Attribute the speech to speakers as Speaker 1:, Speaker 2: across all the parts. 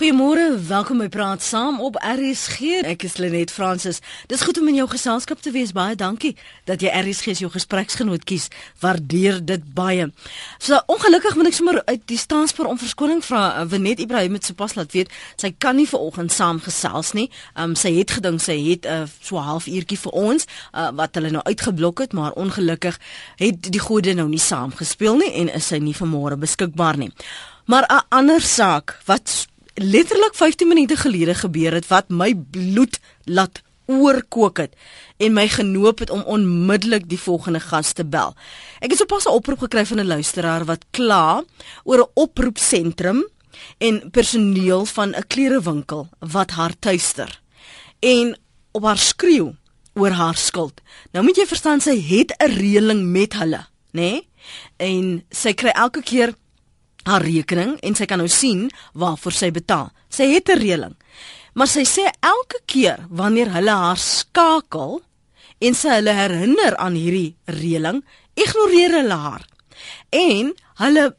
Speaker 1: Goeiemôre, welkom by Praat Saam op RSG. Ek is Lenet Fransis. Dis goed om in jou geselskap te wees. Baie dankie dat jy RSG as jou gespreksgenoot kies. Waardeer dit baie. So ongelukkig moet ek sommer uit die staanspoor om verskoning vra. Wenet uh, Ibrahim het sopas laat weet sy kan nie vanoggend saamgesels nie. Um sy het gedink sy het 'n uh, so 'n halfuurtjie vir ons uh, wat hulle nou uitgeblok het, maar ongelukkig het die gode nou nie saamgespeel nie en is sy nie vanmôre beskikbaar nie. Maar 'n ander saak wat letterlik 15 minute gelede gebeur het wat my bloed laat oorkook het en my genoop het om onmiddellik die volgende gas te bel. Ek het sopas 'n oproep gekry van 'n luisteraar wat kla oor 'n oproepsentrum en personeel van 'n klerewinkel wat haar tuister en op haar skreeu oor haar skuld. Nou moet jy verstaan sy het 'n reëling met hulle, nê? Nee? En sy kry elke keer haar rekening en sy kan nou sien waarvoor sy betaal. Sy het 'n reëling. Maar sy sê elke keer wanneer hulle haar skakel en sy hulle herinner aan hierdie reëling, ignoreer hulle haar. En hulle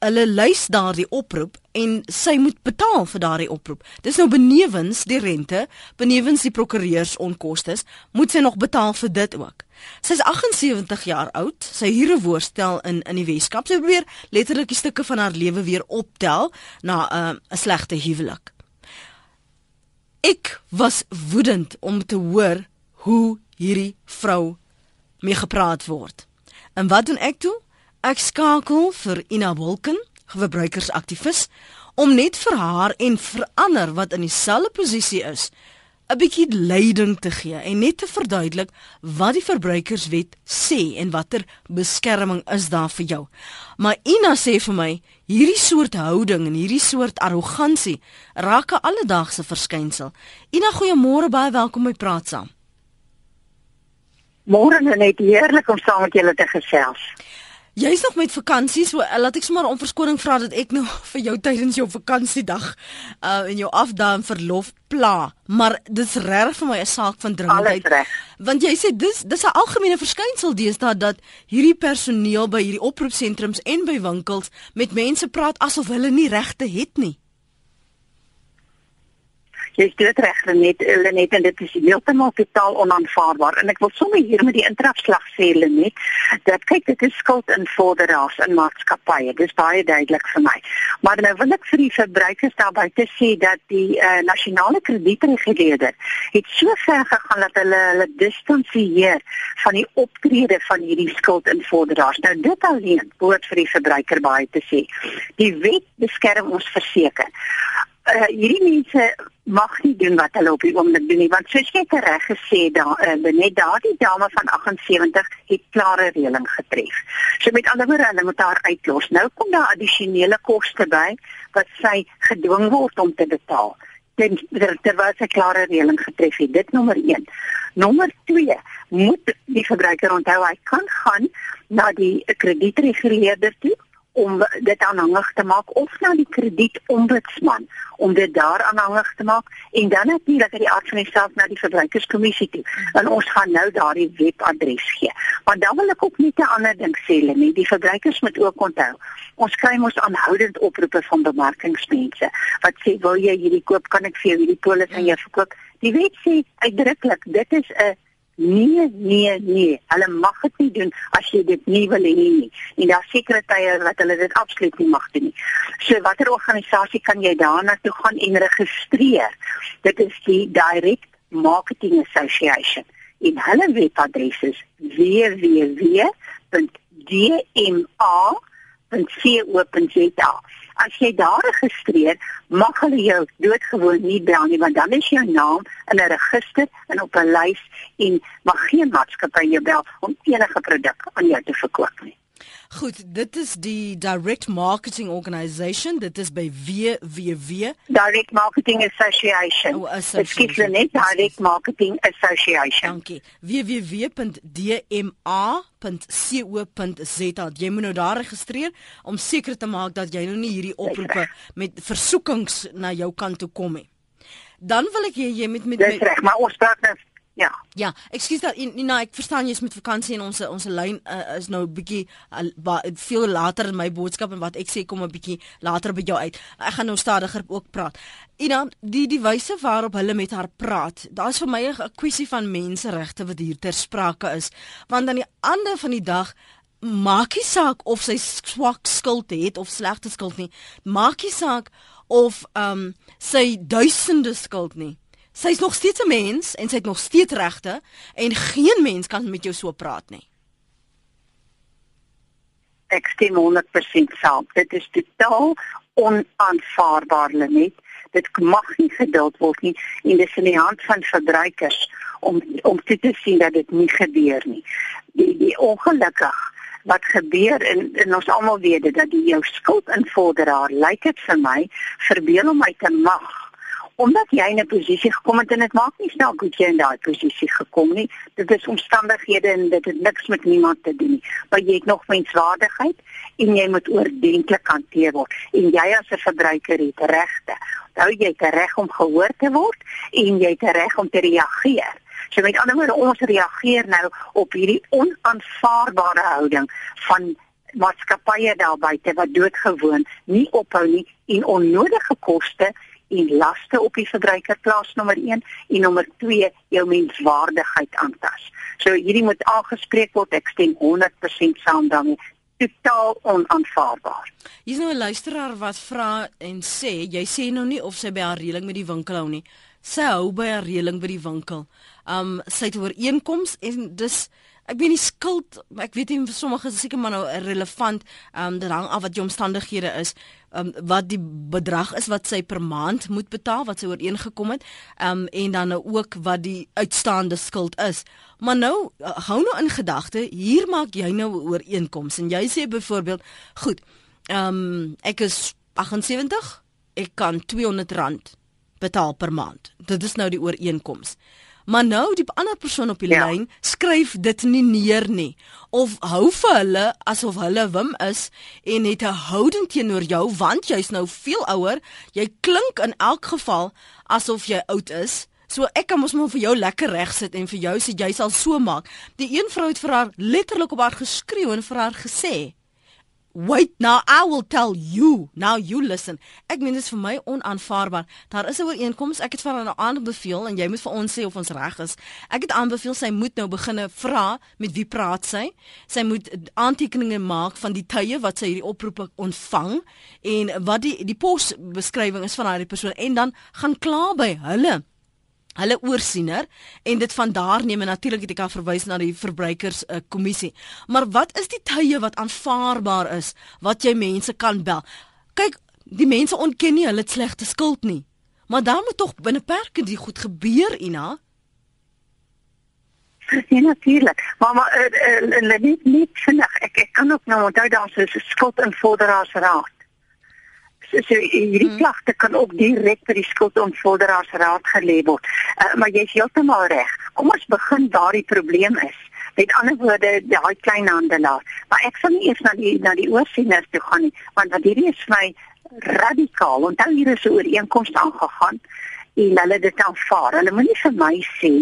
Speaker 1: hulle lys daardie oproep en sy moet betaal vir daardie oproep. Dis nou benewens die rente, benewens die prokureurs onkoste, moet sy nog betaal vir dit ook. Sy is 78 jaar oud. Sy huur 'n woonstel in in die Weskaap. Sy probeer letterlik die stukke van haar lewe weer optel na 'n uh, slegte huwelik. Ek was woedend om te hoor hoe hierdie vrou mee gepraat word. En wat doen ek toe? Ek skakel vir Ina Wolken, verbruikersaktivis, om net vir haar en vir ander wat in dieselfde posisie is, 'n bietjie leiding te gee en net te verduidelik wat die verbruikerswet sê en watter beskerming is daar vir jou. Maar Ina sê vir my, hierdie soort houding en hierdie soort arrogansie raak 'n alledaagse verskynsel. Ina, goeiemôre, baie welkom by Praat Saam.
Speaker 2: Môre net heerlik om saam met julle te gesels.
Speaker 1: Jy's nog met vakansie, so uh, laat ek sommer om verskoning vra dat ek nou vir jou tydens jou vakansiedag uh in jou afdaan verlof pla, maar dit's reg vir my 'n saak van dringendheid. Want jy sê dis dis 'n algemene verskynsel deesdae dat hierdie personeel by hierdie oproepsentrums en by winkels met mense praat asof hulle nie regte het nie
Speaker 2: jy is dit reg net net en dit is heeltemal totaal onaanvaarbaar. En ek wil sommer hier met die intrapslag sê net dat kyk dit is skuld in vorderaars in maatskappye dis baie duidelik vir my. Maar nou wil ek vir die verbruikers daarby te sê dat die uh, nasionale kredietreguleerder het so ver gegaan dat hulle hulle distansieer van die optrede van hierdie skuld in vorderaars nou dit alleen behoort vir die verbruiker baie te sê. Die wet beskerm ons verseker uh, hierdie mense mag nie doen wat hulle op die oomblik doen nie want soos jy reg gesê daar uh, net daardie dame van 78 het klare reëling getref. So met ander woorde hulle moet haar uitlos. Nou kom daar addisionele koste by wat sy gedwing word om te betaal. Dit terwyl sy klare reëling getref het. Dit nommer 1. Nommer 2 moet die verbruiker onthou hy kan gaan na die kredietreguleerder toe om dit aanhangig te maak of na die kredietombudsman om dit daar aanhangig te maak en dan natuurlik uit die aard van homself na die verbruikerskommissie toe. En ons gaan nou daardie webadres gee. Maar dan wil ek ook net 'n ander ding sê, Lenie, die verbruikers moet ook onthou. Ons kry mos aanhoudend oproepe van bemarkingsmense wat sê, "Wil jy hierdie koop? Kan ek vir jou hierdie polis aan jou verkoop?" Die wet sê uitdruklik, dit is 'n Nee, nee, nee. Hulle mag dit nie doen as jy dit nie wil hê nie. En daar sekerre tye wat hulle dit absoluut nie mag doen nie. So watter organisasie kan jy daarna toe gaan en registreer? Dit is die Direct Marketing Association. En hulle webadres is www.dma.co.za. As jy daar registreer, mag hulle jou doodgewoon nie bel nie want dan is jou naam in 'n register en op 'n lys en mag geen maatskappy jou bel om enige produk aan jou te verkoop nie.
Speaker 1: Goed, dit is die Direct Marketing Organisation. Dit is by www
Speaker 2: Direct Marketing Association. Oh, association. Dit is net Direct Marketing Association.
Speaker 1: Dankie. www.dma.co.za. Jy moet nou daar registreer om seker te maak dat jy nou nie hierdie oproepe met versoekings na jou kant toe kom nie. Dan wil ek hê jy met met
Speaker 2: Dis reg, maar ons praat nou Ja.
Speaker 1: Ja, ekskuus dat Nina, ek verstaan jy's met vakansie en ons ons lyn uh, is nou 'n bietjie uh, veel later in my boodskap en wat ek sê kom 'n bietjie later by jou uit. Ek gaan nou stadiger ook praat. Ina, die die wyse waarop hulle met haar praat, daar's vir my 'n kwessie van menseregte wat hier ter sprake is. Want aan die ander van die dag maak nie saak of sy swak skuld het of slegte skuld nie. Maak nie saak of ehm um, sy duisende skuld nie. Sy's nog steeds 'n mens en sy het nog steeds regte en geen mens kan met jou so praat nie.
Speaker 2: Ek stem 100% saam. Dit is totaal onaanvaarbaar, Lenet. Dit mag nie geduld word nie en dit is in die hand van verbruikers om om te sien dat dit nie gebeur nie. Die die ongelukkig wat gebeur in in ons almal weet dat die jou skuld invorderaar lyk dit vir my verbeel hom uit te mag omdat jy in 'n posisie gekom het en dit maak nie snel goed jy in daai posisie gekom nie. Dit is omstandighede en dit het niks met niemand te doen nie. Maar jy het nog menswaardigheid en jy moet oordentlik hanteer word. En jy as 'n verbruiker het regte. Onthou jy het reg om gehoor te word en jy het reg om te reageer. So met ander woorde ons reageer nou op hierdie onaanvaarbare houding van maatskappye daar buite wat doodgewoon nie ophou nie en onnodige koste en laste op die verbruiker plaas nommer 1 en nommer 2 jou menswaardigheid aantas. So hierdie moet aangespreek word. Ek stem 100% saam daarmee. Totaal onaanvaarbaar.
Speaker 1: Hier's nou 'n luisteraar wat vra en sê, jy sê nou nie of sy by haar reëling met die winkel hou nie. Sy hou by haar reëling by die winkel. Um sy het ooreenkoms en dis ek weet nie skuld ek weet nie vir sommige is seker maar nou relevant um dit hang af wat jou omstandighede is. Um wat die bedrag is wat sy per maand moet betaal wat sy ooreengekom het um en dan nou ook wat die uitstaande skuld is. Maar nou uh, hou nou in gedagte hier maak jy nou 'n ooreenkoms en jy sê byvoorbeeld goed um ek is 78 ek kan 200 rand betaal per maand. Dit is nou die ooreenkoms Maar nou die ander persoon op die ja. lyn skryf dit nie neer nie of hou vir hulle asof hulle wim is en het 'n houding teenoor jou want jy's nou veel ouer. Jy klink in elk geval asof jy oud is. So ek kan mos maar vir jou lekker reg sit en vir jou sê jy sal so maak. Die een vrou het vir haar letterlik op haar geskreeu en vir haar gesê: Wait now I will tell you. Now you listen. Ek meen dit is vir my onaanvaarbaar. Daar is 'n ooreenkoms. Ek het vir haar aanbeveel en jy moet vir ons sê of ons reg is. Ek het aanbeveel sy moet nou begine vra met wie praat sy? Sy moet aantekeninge maak van die tye wat sy hierdie oproepe ontvang en wat die die posbeskrywing is van daardie persoon en dan gaan kla by hulle hulle oorsiener en dit van daar neem en natuurlik het ek al verwys na die verbruikers uh, kommissie. Maar wat is die tye wat aanvaarbaar is wat jy mense kan bel? Kyk, die mense ontken nie hulle slegte skuld nie. Maar dan moet tog binne perke die goed gebeur, Ina.
Speaker 2: Ja natuurlik. Maar maar uh, uh, net net vinnig. Ek ek kan ook nou onthou daar is 'n skuld in vorderaarsraad so, so hierdie hmm. klagte kan ook direk by die skuldontvorderaarsraad gelê word. Uh, maar jy is heeltemal reg. Kom ons begin waar die probleem is. Met ander woorde, daai kleinhandelaar. Maar ek sal nie eers na die na die oorsieners toe gaan nie, want wat hierdie is my radikaal. Onthou hier is 'n ooreenkoms aangegaan en hulle dit aanvaar. Hulle moenie vir my sê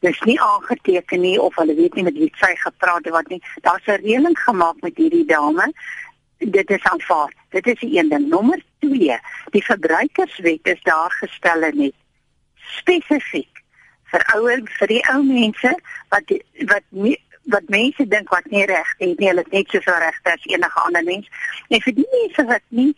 Speaker 2: dis nie aangeteken nie of hulle weet nie met wie sy gepraat het wat nie. Daar's 'n reëling gemaak met hierdie dame dit is aanvaar. Dit is die een ding. Nommer 2, die verbruikerswet is daar gestel net spesifiek vir ouer vir die ou mense wat wat nie wat mense dink wat nie reg het nie, hulle het net soveel regte as enige ander mens. En vir die mense wat nie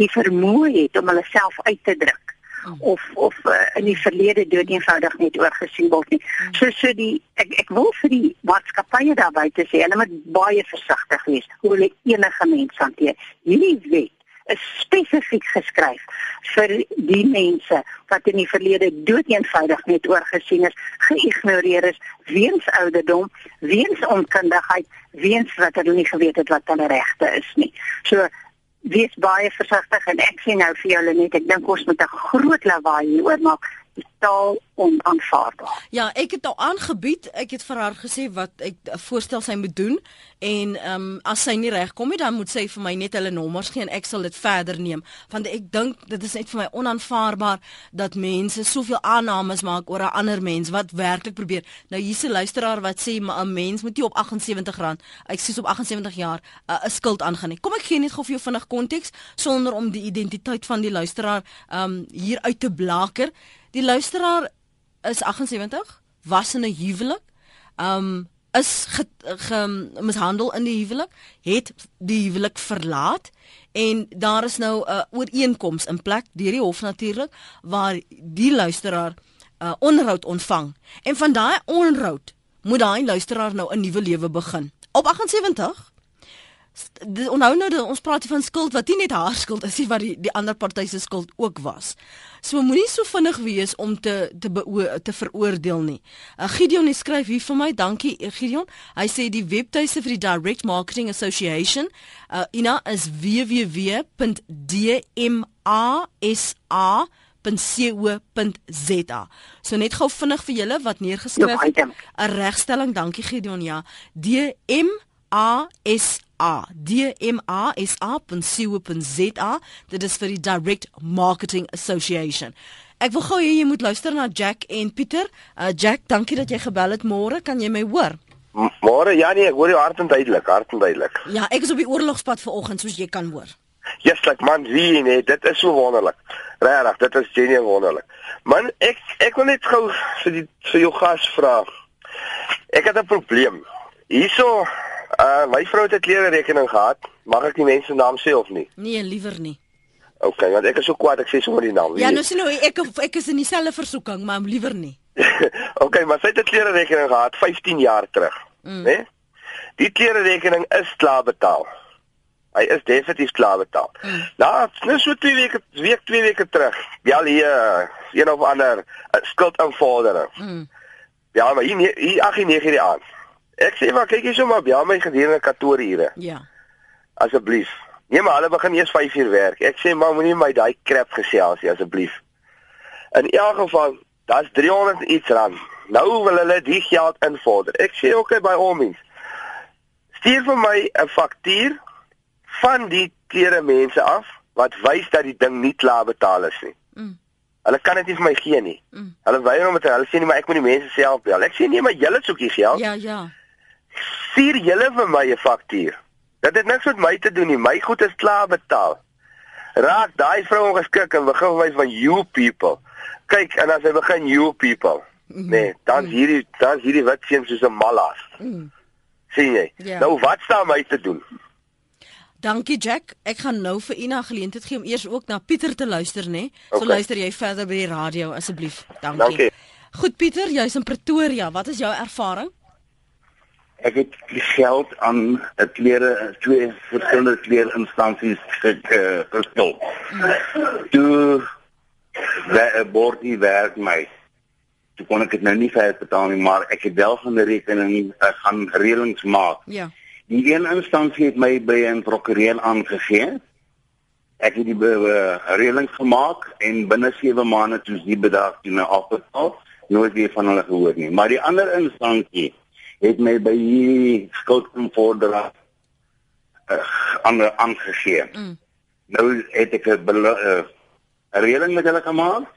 Speaker 2: die vermoë het om hulle self uit te druk of of uh, in die verlede dood eenvoudig net oorgesien word nie. So so die ek ek wil vir die maatskappye daar buite sê, hulle moet baie versigtig wees hoe hulle enige mens hanteer. Hierdie wet is spesifiek geskryf vir die mense wat in die verlede dood eenvoudig net oorgesien is, geïgnoreer is weens ouderdom, weens onkundigheid, weens wat hulle nie geweet het wat hulle regte is nie. So wees baie versigtig en ek sê nou vir julle net ek dink ons moet 'n groot lawaai hieroor maak totaal onaanvaarbaar.
Speaker 1: Ja, ek het al aangebied, ek het vir haar gesê wat ek voorstel sy moet doen en ehm um, as sy nie regkom nie, dan moet sy vir my net hulle nommers gee en ek sal dit verder neem. Want ek dink dit is net vir my onaanvaarbaar dat mense soveel aannames maak oor 'n ander mens wat werklik probeer. Nou hier's 'n luisteraar wat sê maar 'n mens moet nie op 78 rand, ek sê op 78 jaar uh, 'n uh, skuld aangaan nie. Kom ek gee net gou vir jou vinnig konteks sonder om die identiteit van die luisteraar ehm um, hier uit te blaker. Die luisteraar is 78, was in 'n huwelik. Um is ge, ge mishandel in die huwelik, het die huwelik verlaat en daar is nou 'n uh, ooreenkoms in plek deur die hof natuurlik waar die luisteraar 'n uh, onderhoud ontvang. En van daai onderhoud moet daai luisteraar nou 'n nuwe lewe begin. Op 78 onthou nou dat ons praat van skuld wat nie net haar skuld is nie wat die die ander party se skuld ook was. So moenie so vinnig wees om te te beo, te veroordeel nie. Uh, Gideon skryf hier vir my, dankie uh, Gideon. Hy sê die webtuiste vir die Direct Marketing Association, uh, Ina is www.dmasa .co.za. So net gou vinnig vir julle wat neergeskryf het. 'n Regstelling, dankie Gideon. Ja. D M A S A D M A S A.co.za dit is vir die Direct Marketing Association. Ek wil gou hê jy moet luister na Jack en Pieter. Uh, Jack, dankie dat jy gebel het môre. Kan jy my hoor?
Speaker 3: Môre, ja nee, ek hoor jou hart en duidelik, hart en duidelik.
Speaker 1: Ja, ek is op die oorlogspad vanoggend soos jy kan hoor.
Speaker 3: Yes, like man, wie nee, dit is so wonderlik. Regtig, dit is geniaal wonderlik. Man, ek ek wil net gou vir die vir jou gas vra. Ek het 'n probleem. Hierso Uh my vrou het 'n klere rekening gehad. Mag ek die mense naam sê of nie?
Speaker 1: Nee, liewer nie.
Speaker 3: OK, want ek is so kwaad ek sê sommer die naam.
Speaker 1: Ja, nou sien nou ek ek is in dieselfde versoeking, maar liewer nie.
Speaker 3: OK, maar sy het 'n klere rekening gehad 15 jaar terug, mm. né? Die klere rekening is klaar betaal. Hy is definitief klaar betaal. Mm. Nou, net so 2 weke, week 2 weke terug. Ja, hier een of ander uh, skuld aanvordering. Mm. Ja, maar hier hier 8 9 die aand. Ek sê maar kyk jy sommer by my gedurende kantoorure.
Speaker 1: Ja.
Speaker 3: Asseblief. Nee maar hulle begin eers 5 uur werk. Ek sê maar moenie my daai krap gesels nie asseblief. In elk geval, daar's 300 iets rand. Nou wil hulle die geld invorder. Ek sê ook okay, by mens. Stuur vir my 'n faktuur van die klere mense af wat wys dat die ding nie klaar betaal is nie. Mm. Hulle kan dit nie vir my gee nie. Mm. Hulle weier om dit hulle sê nie maar ek moet die mense self bel. Ek sê nee maar julle soek die geld.
Speaker 1: Ja, ja
Speaker 3: stuur julle vir my 'n faktuur. Dit het niks met my te doen nie. My goed is klaar betaal. Raak daai vrou ongeskik en begin wys van you people. Kyk, en as hy begin you people, nee, dan mm. hierdie dan hierdie wat sien soos 'n malas. Mm. sien jy? Yeah. Nou wat staan my te doen?
Speaker 1: Dankie Jack. Ek gaan nou vir Ina geleentheid gee om eers ook na Pieter te luister, nê? Nee? So okay. luister jy verder by die radio asseblief. Dankie. Dankie. Goed Pieter, jy's in Pretoria. Wat is jou ervaring?
Speaker 4: Ek het die geld aan 'n klere twee verskillende kleerinstansies geskil. Toe daar 'n bordie werk my. Toe kon ek dit nou nie vir betaal nie, maar ek het wel van die rekening uh, gaan reëlings maak.
Speaker 1: Ja.
Speaker 4: Die een instansie het my by 'n prokureur aangegee. Ek het die uh, reëlings gemaak en binne 7 maande toe die bedrag toe nou afbetaal. Nooit weer van hulle gehoor nie. Maar die ander instansie het my by hierdie skuldinvorderaar uh, ander aangegee. Mm. Nou het ek 'n uh, reëling met hulle gemaak.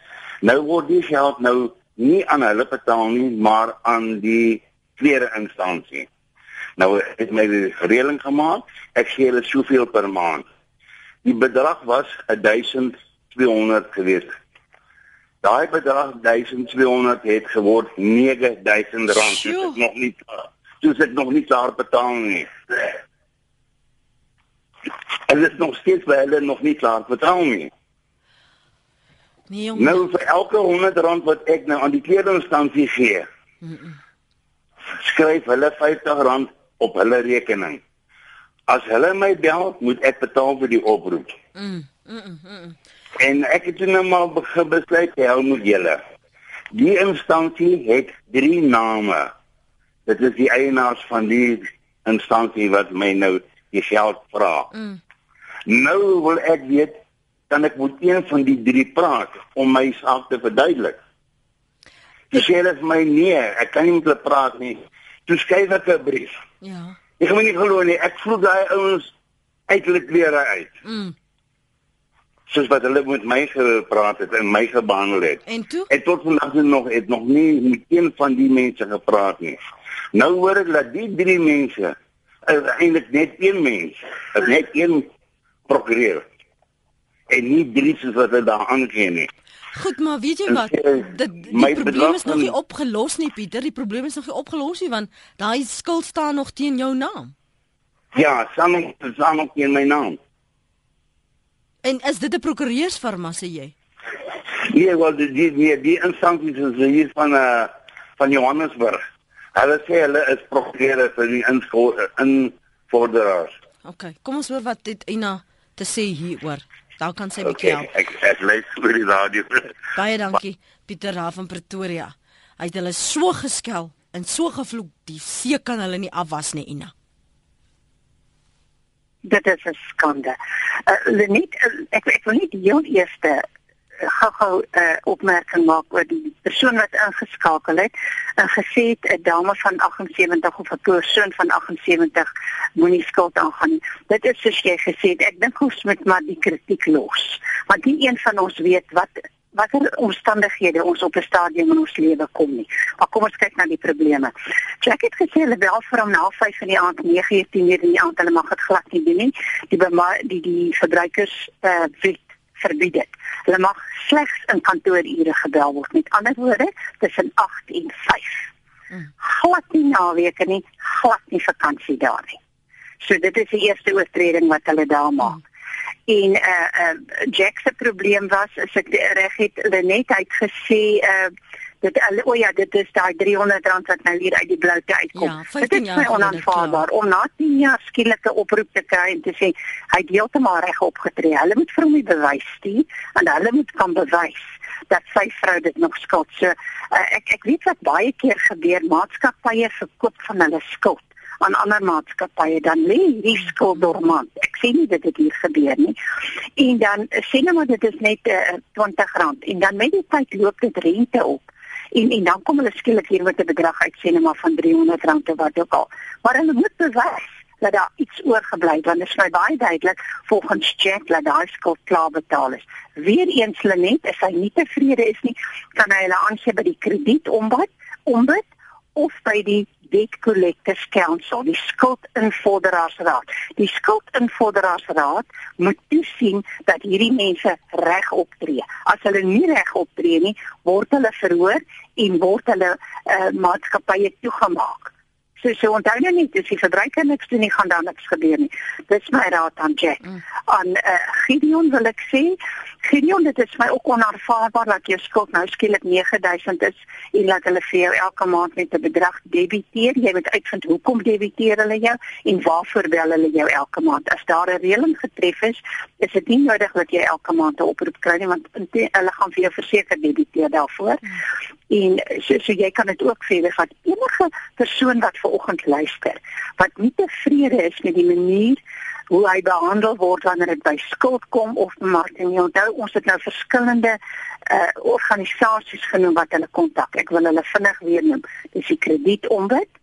Speaker 4: Nou word die geld nou nie aan hulle betaal nie, maar aan die tweede instansie. Nou het my die reëling gemaak. Ek gee hulle soveel per maand. Die bedrag was 1200 geweest Daai bedrag 1200 het geword 9000 rand. Dis nog nie dis ek nog nie klaar betaal nie. Dit is nog steeds by hulle nog nie klaar betaal nie.
Speaker 1: Nee, jong.
Speaker 4: Nou vir elke 100 rand wat ek nou aan die kledingsinstansie gee. Mm -mm. Skryf hulle 50 rand op hulle rekening. As hulle my bel, moet ek betaal vir die oproep. Mm. Mm. -mm. mm. En ek het nou maar besluit hou met julle. Die instansie het drie name. Dit is die eienaars van die instansie wat my nou die geld vra. Mm. Nou wil ek weet kan ek met een van die drie praat om my saak te verduidelik. Dis sê hulle vir my nee, ek kan nie met hulle praat nie. Toe skryf ek 'n brief.
Speaker 1: Ja.
Speaker 4: Ek gaan nie glo nie. Ek voel daai ouens uitlik klere uit.
Speaker 1: Mm.
Speaker 4: Soos wat hulle met my gepraat het en my gebehandel het.
Speaker 1: En toe?
Speaker 4: En tot vandag nog het nog nie met een van die mense gepraat nie. Nou hoor ek dat die drie mense is eintlik net een mens, net een prokureur. En nie drie soos wat hulle daar aangee nie.
Speaker 1: Goed, maar weet jy wat?
Speaker 4: sê,
Speaker 1: Dit die
Speaker 4: my
Speaker 1: probleem is nog nie opgelos nie, Pieter. Die probleem is nog nie opgelos nie want daai skuld staan nog teen jou naam.
Speaker 4: Ja, saam saam ook in my naam.
Speaker 1: En is dit 'n prokureursfirma sê jy?
Speaker 4: Nee, wel die die die, die instansies is hier van uh van Johannesburg. Hulle sê hulle is prokureurs vir die invorderaars.
Speaker 1: OK, kom ons hoor wat dit Ina te sê hieroor. Daar kan sy 'n
Speaker 4: Okay,
Speaker 1: bietjie help.
Speaker 4: ek ek luister vir die radio.
Speaker 1: Baie dankie Pieter daar van Pretoria. Hy het hulle so geskel en so gevloek, die see kan hulle nie afwas nie, Ina.
Speaker 2: Dit is 'n skande. Uh, Lenet, uh, ek ek wil net die heel eerste uh, gou-gou 'n uh, opmerking maak oor die persoon wat ingeskakel het en gesê het 'n dame van 78 of 'n persoon van 78 moenie skuld aangaan nie. Dit is soos jy gesê het, ek dink ons moet maar die kritiek los. Want nie een van ons weet wat watter omstandighede ons op 'n stadium in ons lewe kom nie. Maar kom ons kyk na die probleme. Jack het gesê hulle bel vir hom na 5 in die aand, 9 uur, 10 uur in die aand, hulle mag dit glad nie doen nie. Die die die verbruikers uh, wet verbied dit. Hulle mag slegs in kantoorure gebel word. Met ander woorde, tussen 8 en 5. Glad nie naweke nie, glad nie vakansie daar nie. So dit is die eerste oortreding wat hulle daar maak. En uh uh Jack se probleem was as ek reg het Lenet het gesê uh dit al- o ja dit is daai 300 rand wat nou hier uit die bloute uitkom.
Speaker 1: Ja,
Speaker 2: dit
Speaker 1: 15
Speaker 2: is my onaanvaarbaar
Speaker 1: klaar.
Speaker 2: om na 10 jaar skielike oproep te kry en te sê hy het heeltemal reg opgetree. Hulle moet vir hom die bewys stuur en hulle moet kan bewys dat sy vrou dit nog skuld. So uh, ek ek weet wat baie keer gebeur maatskappye verkoop van hulle skuld aan ander maatskappye dan lê hierdie skuld dormant. Ek sê nie dit het hier gebeur nie. En dan eh, sê net maar dit is net uh, R20 en dan met die tyd loop dit rente op. En en dan kom hulle skielik hier met 'n bedrag uit sê net maar van R300 of wat ook al. Maar hulle moet bewys dat daar iets oorgebly het want dit is my baie duidelik volgens Jack dat daai skuld klaar betaal is. Weereens Lenet, as hy nie tevrede is nie, kan hy hulle aansê by die kredieombud, ombud of by die Debt Collectors Council, die skuldinvorderaarsraad. Die skuldinvorderaarsraad moet toesien dat hierdie mense reg optree. As hulle nie reg optree nie, word hulle verhoor en word hulle uh, maatskappye toegemaak. So so onthou nou net as die verbruiker niks doen nie, gaan daar niks gebeur nie. Dis my raad aan Jack. Mm. Aan uh, Gideon wil ek sê, Gideon, dit is my ook onaanvaarbaar dat jou skuld nou skielik 9000 is en dat hulle vir jou elke maand met 'n bedrag debiteer. Jy moet uitvind hoekom debiteer hulle jou en waarvoor bel hulle jou elke maand. As daar 'n reëling getref is, is dit nie nodig dat jy elke maand 'n oproep kry nie want hulle gaan vir jou verseker debiteer daarvoor. Mm. En so, so jy kan dit ook verder vat. Enige persoon wat ver oggend luister wat nie tevrede is met die manier hoe hy behandel word wanneer dit by skuld kom of bemarking. Onthou ons het nou verskillende uh organisasies genoem wat hulle kontak. Ek wil hulle vinnig weer noem. Dis die kredietombud.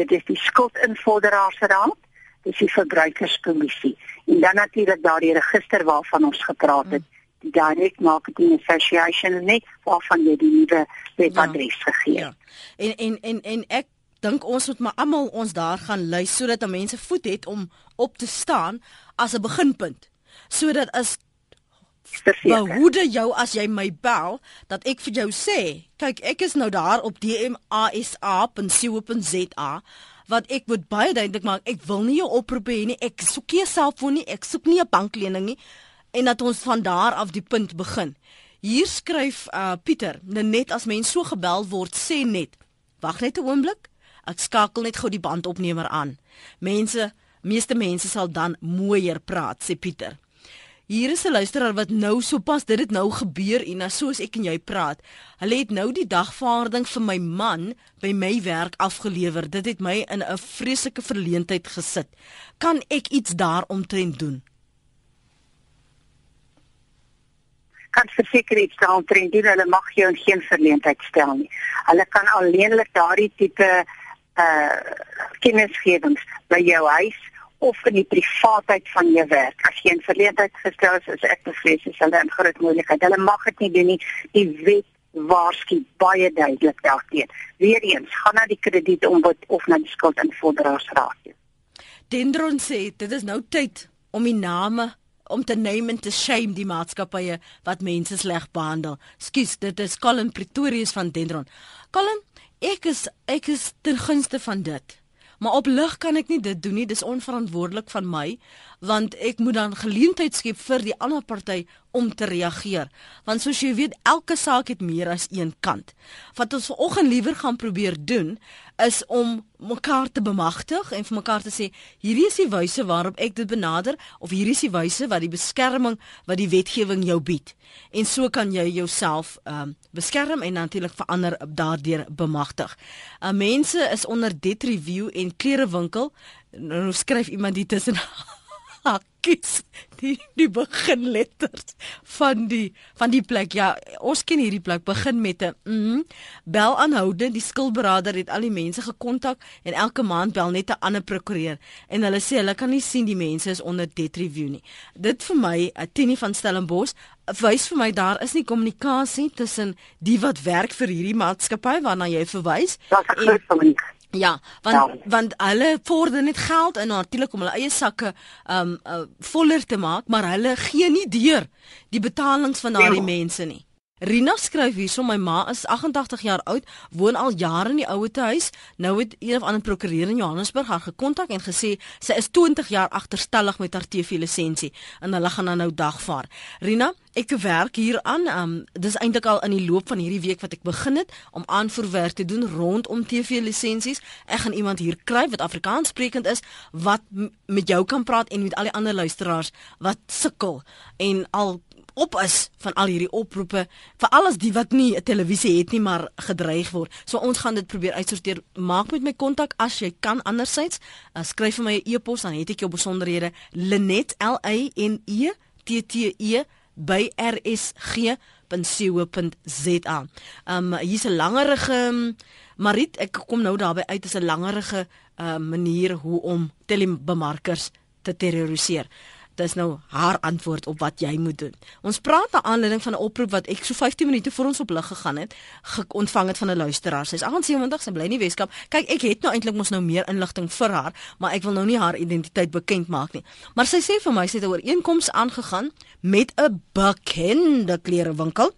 Speaker 2: Dit is die skuldinvorderaarsraad. Dis die verbruikerskommissie. En dan natuurlik daardie register waarvan ons gepraat het. Hmm die Direct Marketing Association net waarvan jy die nuwe webadres ja, gegee het. Ja.
Speaker 1: En en en en ek dink ons moet maar almal ons daar gaan lei sodat mense voet het om op te staan as 'n beginpunt. Sodat as behoede jou as jy my bel dat ek vir jou sê, kyk ek is nou daar op dmasa.co.za wat ek moet baie duidelik maak ek wil nie jou oproep hê nie ek soek nie 'n selfoon nie ek soek nie 'n banklening nie en dat ons van daar af die punt begin. Hier skryf uh Pieter, net as mens so gebel word, sê net, wag net 'n oomblik, ek skakel net gou die bandopnemer aan. Mense, meeste mense sal dan mooier praat, sê Pieter. Hier is 'n luisteraar wat nou sopas dit het nou gebeur en as soos ek en jy praat. Hulle het nou die dagvaarding vir my man by my werk afgelewer. Dit het my in 'n vreeslike verleentheid gesit. Kan ek iets daaromtrent doen?
Speaker 2: kan verseker iets daaromtrent doen. Hulle mag jou in geen verleentheid stel nie. Hulle kan alleenlik daardie tipe uh kennisgewings by jou huis of in die privaatheid van jou werk. As jy in verleentheid gestel is, is ek bevrees is hulle in groot moeilikheid. Hulle mag dit nie doen nie. Die wet waarsku baie duidelik daarteen. Weereens, gaan na die kredieombud of na die skuld en voordragsraad.
Speaker 1: Dendron sê dit is nou tyd om die name om te name and to shame die maatskappye wat mense sleg behandel. Skus, dit is Colin Pretorius van Dendron. Colin, ek is ek is ten gunste van dit. Maar op lig kan ek nie dit doen nie. Dis onverantwoordelik van my want ek moet dan geleentheid skep vir die ander party om te reageer. Want soos jy weet, elke saak het meer as een kant. Wat ons vanoggend liewer gaan probeer doen is om mekaar te bemagtig en vir mekaar te sê hierdie is die wyse waarop ek dit benader of hierdie is die wyse wat die beskerming wat die wetgewing jou bied. En so kan jy jouself ehm um, beskerm en natuurlik verander daardeur bemagtig. Uh, mense is onder debt review en klerewinkel nou skryf iemand dit tussen hakkies die die begin letters van die van die plek. Ja ons ken hierdie plek. Begin met 'n mm, bel aanhoude die skilberader het al die mense gekontak en elke maand bel net 'n ander prokureur. En hulle sê hulle kan nie sien die mense is onder debt review nie. Dit vir my uh, Tini van Stellenbosch wys vir my daar is nie kommunikasie tussen die wat werk vir hierdie maatskappy waarna jy verwys
Speaker 2: en
Speaker 1: Ja, want ja. want hulle vorder net geld in natuurlik om hulle eie sakke um uh, voller te maak, maar hulle gee nie deur die betalings van daardie ja. mense nie. Rina skryf hierso my ma is 88 jaar oud, woon al jare in die ouete huis. Nou het een of ander prokureur in Johannesburg haar gekontak en gesê sy is 20 jaar agterstallig met haar TV lisensie en hulle gaan nou dagvaar. Rina, ek werk hier aan. Um dis eintlik al in die loop van hierdie week wat ek begin het om aanvoerwerk te doen rondom TV lisensies. Ek gaan iemand hier kry wat Afrikaans sprekend is wat met jou kan praat en met al die ander luisteraars wat sukkel en al op is van al hierdie oproepe vir alles die wat nie 'n televisie het nie maar gedreig word. So ons gaan dit probeer uitsorteer. Maak met my kontak as jy kan andersins. Uh, skryf vir my 'n e-pos dan het ek jou besonderhede Linet L A N E T T E by rsg.co.za. Um hier's 'n langerige Marit, ek kom nou daarby uit is 'n langerige uh, manier hoe om telebemarkers te terroriseer dis nou haar antwoord op wat jy moet doen. Ons praat na aanleiding van 'n oproep wat ek so 15 minute voor ons op lig gegaan het, ge ontvang het van 'n luisteraar. Sy's 78, sy bly in die Weskaap. Kyk, ek het nou eintlik mos nou meer inligting vir haar, maar ek wil nou nie haar identiteit bekend maak nie. Maar sy sê vir my sy het 'n ooreenkoms aangegaan met 'n bekende klerewinkel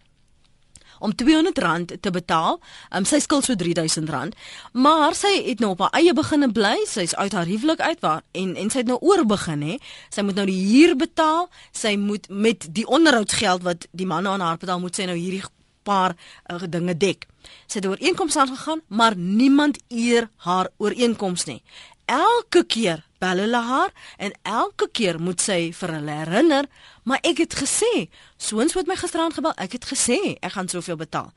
Speaker 1: om R200 te betaal. Um, sy skuld so R3000, maar sy het nou op haar eie beginne bly. Sy's uit haar huwelik uit waar en en sy het nou oor begin hè. Sy moet nou die huur betaal. Sy moet met die onderhoudsgeld wat die man aan haar betaal, moet sy nou hierdie paar uh, dinge dek. Sy het ooreenkomste aangegaan, maar niemand eer haar ooreenkomste nie. Elke keer bel hulle haar en elke keer moet sy vir hulle herinner, maar ek het gesê, soons wat my gisterand gebel, ek het gesê ek gaan soveel betaal.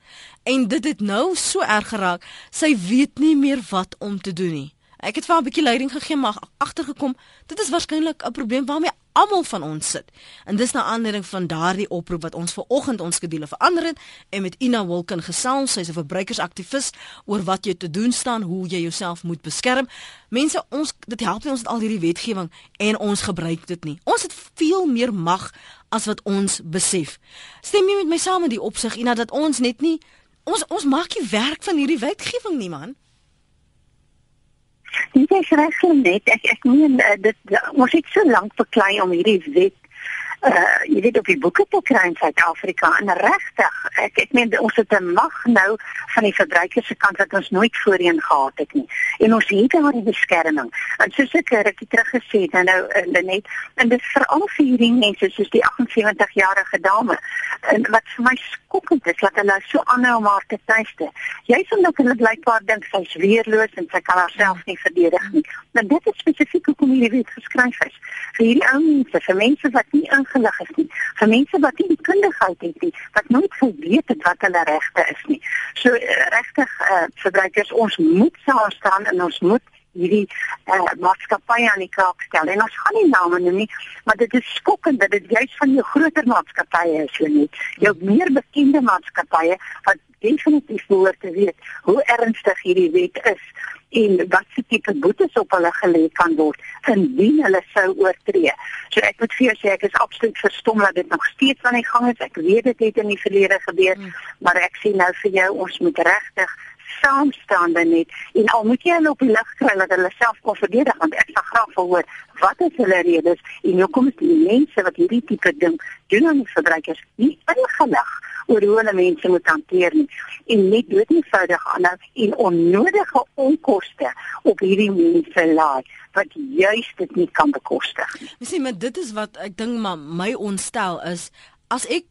Speaker 1: En dit het nou so erg geraak, sy weet nie meer wat om te doen nie. Ek het vir haar 'n bietjie leiding gegee, maar agtergekom, dit is waarskynlik 'n probleem waarmee almal van ons sit. En dis na aanleiding van daardie oproep wat ons ver oggend ons skedule verander het en met Ina Wilken gesels, sy's 'n verbruikersaktivis oor wat jy te doen staan, hoe jy jouself moet beskerm. Mense, ons dit help nie ons het al hierdie wetgewing en ons gebruik dit nie. Ons het veel meer mag as wat ons besef. Stem jy met my saam in die opsig Ina dat ons net nie ons ons maak nie werk van hierdie wetgewing nie man.
Speaker 2: Dit is regtig net ek ek meen uh, dit ons het so lank beklei om hierdie wet uh jy weet op die boeke te kry in Suid-Afrika. En regtig ek ek meen ons het 'n mag nou van die verbruikers se kant wat ons nooit voorheen gehad het nie. En ons het daar die beskerming. En soos ek rukkie terug gesê het nou in net en dit veral vir hierdie mense soos die 78 jarige dame en wat vir my skokkend is dat hulle so aanhou om haar te tuiste jy sien dat hulle blykbaar dink sy's weerloos en sy kan haarself nie verdedig nie maar dit is spesifiek hoe kom hierdie wet geskryf is vir hierdie ou mense vir mense wat nie ingelig is nie. Vir mense wat nie kundigheid het nie, wat nooit geweet het wat hulle regte is nie. So uh, regtig uh, verbruikers ons moet saam staan en ons moet hierdie uh, maatskappye aan die kaak stel. En ons gaan nie name noem nie, maar dit is skokkend dat dit juist van jou groter maatskappye is, so nie. Jou meer bekende maatskappye wat definitief behoort te weet hoe ernstig hierdie wet is en wat se tipe boetes op hulle gelê kan word indien hulle sou oortree. So ek moet vir jou sê ek is absoluut verstom dat dit nog steeds aan die gang is. Ek weet dit het in die verlede gebeur, hmm. maar ek sê nou vir jou ons moet regtig saamstaande net en al moet jy hulle op die lig kry dat hulle self kon verdedig want ek sal graag wil hoor wat is hulle redes en hoekom is die mense wat hierdie tipe ding doen aan die verbruikers nie ingelig oor hoe hulle mense moet hanteer nie en net dood eenvoudig aanhou en onnodige onkoste op hierdie mense laai wat juis dit nie kan bekostig nie.
Speaker 1: Jy sien maar dit is wat ek dink maar my ontstel is as ek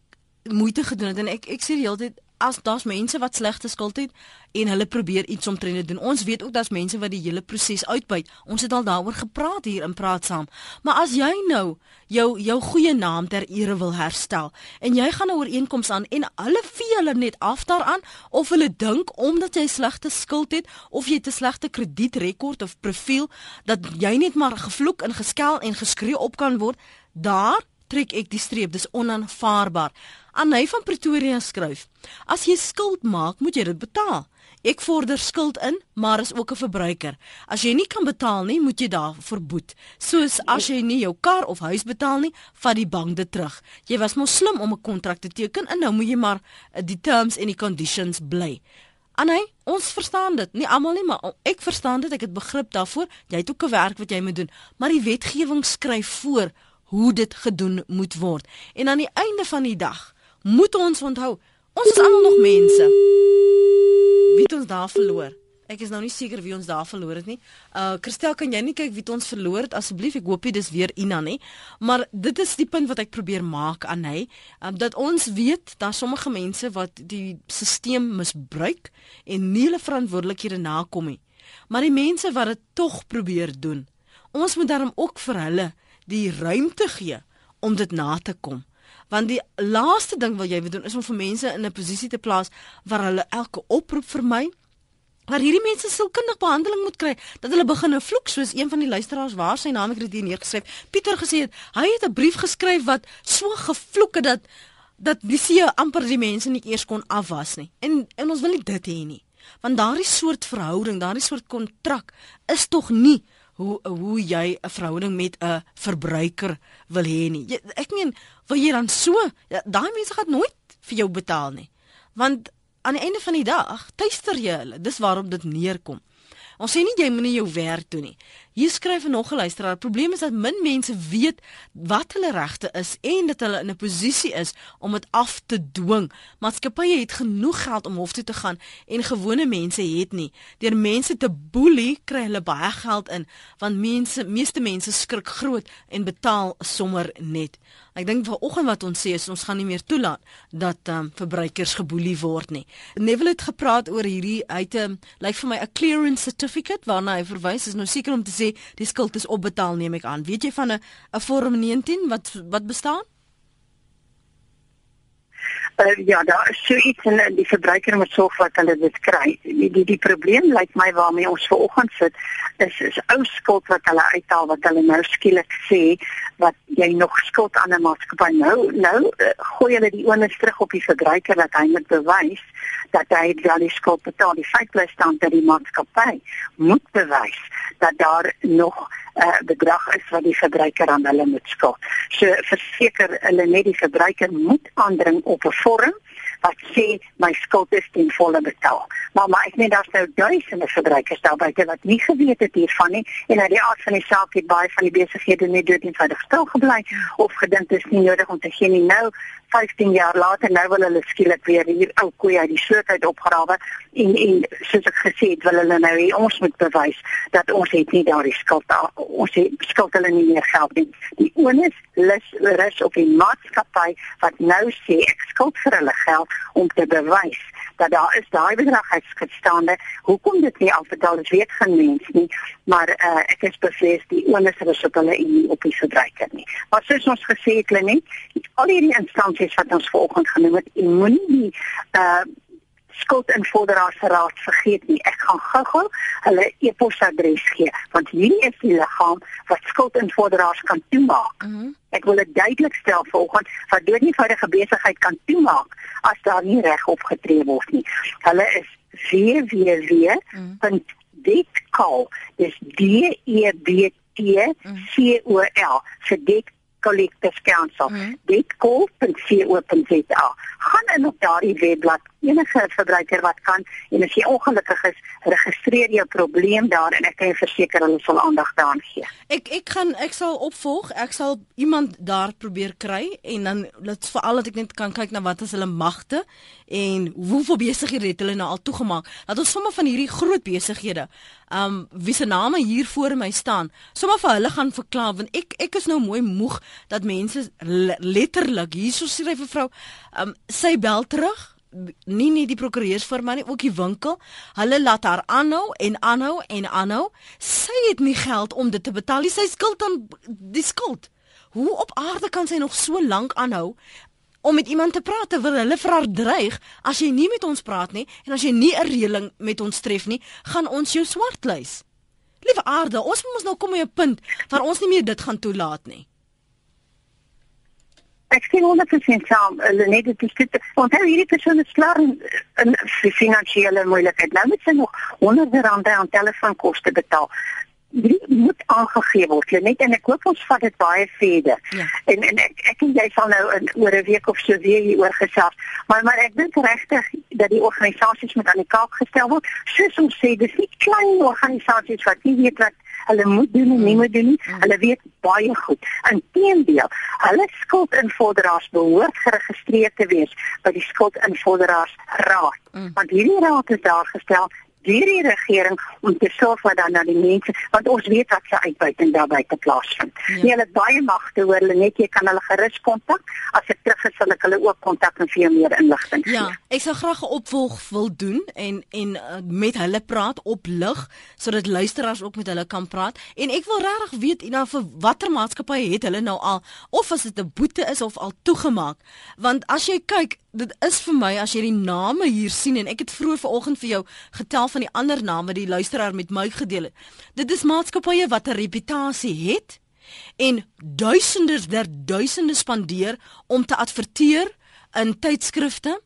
Speaker 1: moeite gedoen het en ek ek sê die hele tyd as daar's mense wat slegte skuld het en hulle probeer iets omtrent dit doen. Ons weet ook daar's mense wat die hele proses uitbuit. Ons het al daaroor gepraat hier in Praat Saam. Maar as jy nou jou jou goeie naam ter ere wil herstel en jy gaan 'n ooreenkoms aan en hulle vee hulle net af daaraan of hulle dink omdat jy slegte skuld het of jy 'n slegte kredietrekord of profiel dat jy net maar gevloek en geskel en geskree op kan word, daar trek ek die streep. Dis onaanvaarbaar. Anay van Pretoria skryf: As jy skuld maak, moet jy dit betaal. Ek vorder skuld in, maar is ook 'n verbruiker. As jy nie kan betaal nie, moet jy daarvoor boet. Soos as jy nie jou kar of huis betaal nie, vat die bank dit terug. Jy was mos slim om 'n kontrak te teken en nou moet jy maar eh, die terms en die conditions bly. Anay, ons verstaan dit. Nie almal nie, maar ek verstaan dit. Ek het begrip daarvoor. Jy het ook 'n werk wat jy moet doen, maar die wetgewing skryf voor hoe dit gedoen moet word. En aan die einde van die dag moet ons onthou, ons is almal nog mense. Wie het ons daar verloor? Ek is nou nie seker wie ons daar verloor het nie. Uh Christel, kan jy nie kyk wie het ons verloor het asseblief? Ek hoop dit is weer Ina nie. Maar dit is die punt wat ek probeer maak aan hy, um, dat ons weet daar sommige mense wat die stelsel misbruik en nie hulle verantwoordelikhede nakom nie. Maar die mense wat dit tog probeer doen, ons moet daarom ook vir hulle die ruimte gee om dit na te kom. Want die laaste ding wat jy wil doen is om vir mense in 'n posisie te plaas waar hulle elke oproep vir my waar hierdie mense sielkundige behandeling moet kry dat hulle begin vloek soos een van die luisteraars waar sy naam ek het hier neergeskryf Pieter gesê het hy het 'n brief geskryf wat so gevloek het dat dat die see amper die mense nie eers kon afwas nie. En en ons wil nie dit hê nie. Want daardie soort verhouding daardie soort kontrak is tog nie hoe hoe jy 'n verhouding met 'n verbruiker wil hê nie. Jy, ek meen, wil jy dan so, ja, daai mense gaan nooit vir jou betaal nie. Want aan die einde van die dag, tuister jy hulle. Dis waarop dit neerkom. Ons sê nie jy moet nie jou werk doen nie. Hier skryf nog 'n luisteraar. Die probleem is dat min mense weet wat hulle regte is en dat hulle in 'n posisie is om dit af te dwing. Maatskappye het genoeg geld om hof toe te gaan en gewone mense het nie. Deur mense te boelie kry hulle baie geld in want mense meeste mense skrik groot en betaal sommer net. Ek dink vanoggend wat ons sê is ons gaan nie meer toelaat dat um, verbruikers geboelie word nie. Neville het gepraat oor hierdie uit 'n um, lyk vir my 'n clearance certificate waarna hy verwys is nou seker om te sê die skuld is opbetaal neem ek aan. Weet jy van 'n 'n vorm 19 wat wat bestaan?
Speaker 2: Uh, ja, daar is so iets en die verbruiker moet sorg dat hulle dit kry. Die die, die probleem lyk my waarmee ons ver oggend sit is is ou skuld wat hulle uithaal wat hulle nou skielik sê wat jy nog skuld aan 'n maatskappy nou nou uh, gooi hulle die onus terug op die verbruiker dat hy moet bewys dat hy wel die skuld betaal. Die feit bly staan dat die maatskappy moet bewys dat daar nog 'n uh, bedrag is wat die verbruiker aan hulle moet skuld. So verseker hulle net die verbruiker moet aandring op 'n vorm wat sê my skuld is ten volle betaal. Maar maar ek meen daar's nou duisende verbruikers daar buite wat nie geweet het hiervan nie en uit die aard van die saak het baie van die besighede net dood eenvoudig stil gebly of gedink dit is nie nodig om te gee nie. Nou 15 jaar later nou wil hulle skielik weer hier ou koei uit die uit opgrawe en en soos ek gesê het wil hulle nou hê ons moet bewys dat ons het nie daardie skuld ons het skuld hulle nie meer geld nie die onus lus rus op die maatskappy wat nou sê ek skuld vir hulle geld om te bewys dat daar is daai bedrag uitgestaande. Hoekom dit nie afbetaal is, weet geen mens nie, maar uh, ek is bevrees die onus is op hulle en nie op die verbruiker nie. Maar soos ons gesê het, Lenet, al hierdie instansies wat ons vanoggend genoem het, en moenie die uh skuld in Vorderaarsraad vergeet nie. Ek gaan gou-gou hulle e-posadres gee want hierdie is die liggaam wat skuld in Vorderaars kan toemaak. Mm -hmm. Ek wil dit duidelik stel volgens wat dood nie veilige besigheid kan toemaak as daar nie reg opgetree word nie. Hulle is www.dekcall dis D E B T C O L vir Dek Collectors Council. Mm. Dekcall.co.za. Gaan in op daardie webblad enige verbruiker wat kan en as jy ongelukkig is, registreer jou probleem daar en ek kan jou verseker hulle sal aandag daaraan gee.
Speaker 1: Ek ek gaan ek sal opvolg. Ek sal iemand daar probeer kry en dan dit veral dat ek net kan kyk na wat is hulle magte en hoeveel besighede het hulle nou al toegemaak. Dat ons sommer van hierdie groot besighede um wie se name hier voor my staan, sommer vir hulle gaan verklaar want ek ek is nou mooi moeg dat mense letterlik hierso sê vir vrou um sy bel terug nie nie die prokureurs vir my nie ook die winkel. Hulle laat haar aanhou en aanhou en aanhou. Sy het nie geld om dit te betaal sy skuld aan die skuld. Hoe op aarde kan sy nog so lank aanhou om met iemand te praat terwyl hulle vir haar dreig? As jy nie met ons praat nie en as jy nie 'n reëling met ons tref nie gaan ons jou swartlys. Liewe aarde ons moet ons nou kom by 'n punt waar ons nie meer dit gaan toelaat nie
Speaker 2: ek sien onder persoon saam hulle net dit is dit. Want hy hierdie persoon is klaar in, in finansiële moeilikheid. Nou moet sy nog honderde rande aan telefoonkoste betaal. Die moet aangegee word net en ek hoop ons vat dit baie verder. Ja. en en ek ek en jy sal nou in oor 'n week of so weer hier oor gesels. Maar maar ek dink regtig dat die organisasies moet aan die kaak gestel word. Soos ons sê dis nie klein organisasies wat nie weet wat hulle moet doen en nie moet doen nie. Mm. Hulle weet baie goed. Inteendeel, hulle skuldinvorderaars behoort geregistreer te wees by die skuldinvorderaars raad. Mm. Want hierdie raad is daar gestel deur die regering om te sorg dat dan na die mense want ons weet wat se uitbuiting daarby te plaasvind. Ja. Nee, hulle baie magte hoor hulle net jy kan hulle gerus kontak as ek terug is sal ek hulle ook kontak en vir meer inligting
Speaker 1: gee. Ja, ek sou graag 'n opvolg wil doen en en uh, met hulle praat op lig sodat luisteraars ook met hulle kan praat en ek wil regtig weet Ina vir watter maatskappy het hulle nou al of as dit 'n boete is of al toegemaak want as jy kyk dit is vir my as jy die name hier sien en ek het vroeër vanoggend vir jou getel van die ander name die luisteraar met my gedeel het. Dit is maatskappye wat 'n reputasie het en duisende der duisende spandeer om te adverteer in tydskrifte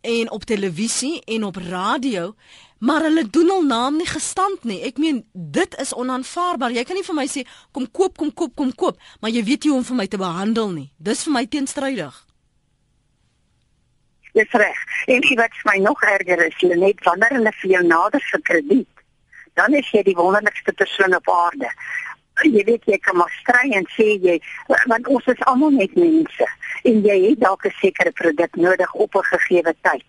Speaker 1: en op televisie en op radio maar hulle doen al naam nie gestand nie. Ek meen dit is onaanvaarbaar. Jy kan nie vir my sê kom koop kom koop kom koop maar jy weet nie hoe om vir my te behandel nie. Dis vir my teenstrydig
Speaker 2: Dis reg. En wat my nog erger is, jy net wanneer hulle vir jou nader vir krediet, dan is jy die wonderlikste persoon op aarde. Jy weet jy kan maar stry en sê jy want ons is almal net mense en jy het dalk 'n sekere produk nodig op 'n gegee tyd.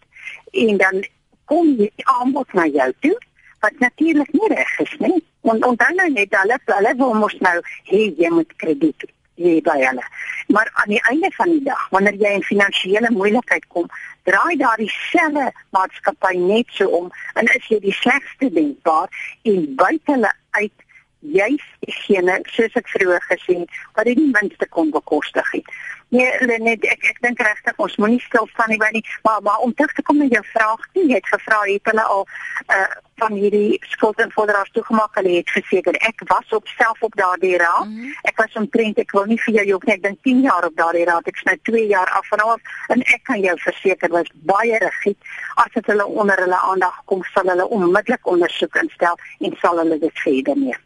Speaker 2: En dan kom jy aanbod na jou toe wat natuurlik nie reg is nie. Want onthou nou net hulle hulle wil mos nou hê jy moet krediet hê by hulle. Maar aan die einde van die dag, wanneer jy in finansiële moeilikheid kom, draai daardie selfe maatskappy net so om en is jy die slegste denkbaar en buite hulle uit juis diegene soos ek vroeër gesê het wat dit die minste kon bekostig het. Nee, net ek ek dink regtig ons moenie stil staan nie by nie, maar maar om terug te kom na jou vraag, jy het gevra het hulle al uh van hierdie skuld en forderaars toegemaak, hulle het verseker ek was op self op daardie raad. Mm -hmm. Ek was omtrent ek wil nie vir jou ook net dink 10 jaar op daardie raad. Ek sny 2 jaar af van af en ek kan jou verseker was baie rigied. As dit hulle onder hulle aandag kom, sal hulle onmiddellik ondersoek instel en sal hulle dit verder neem.